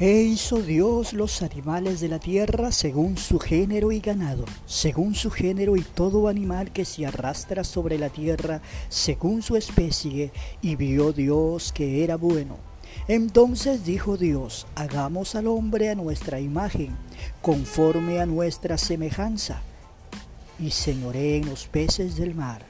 E hizo Dios los animales de la tierra según su género y ganado, según su género y todo animal que se arrastra sobre la tierra, según su especie, y vio Dios que era bueno. Entonces dijo Dios, hagamos al hombre a nuestra imagen, conforme a nuestra semejanza, y señoré en los peces del mar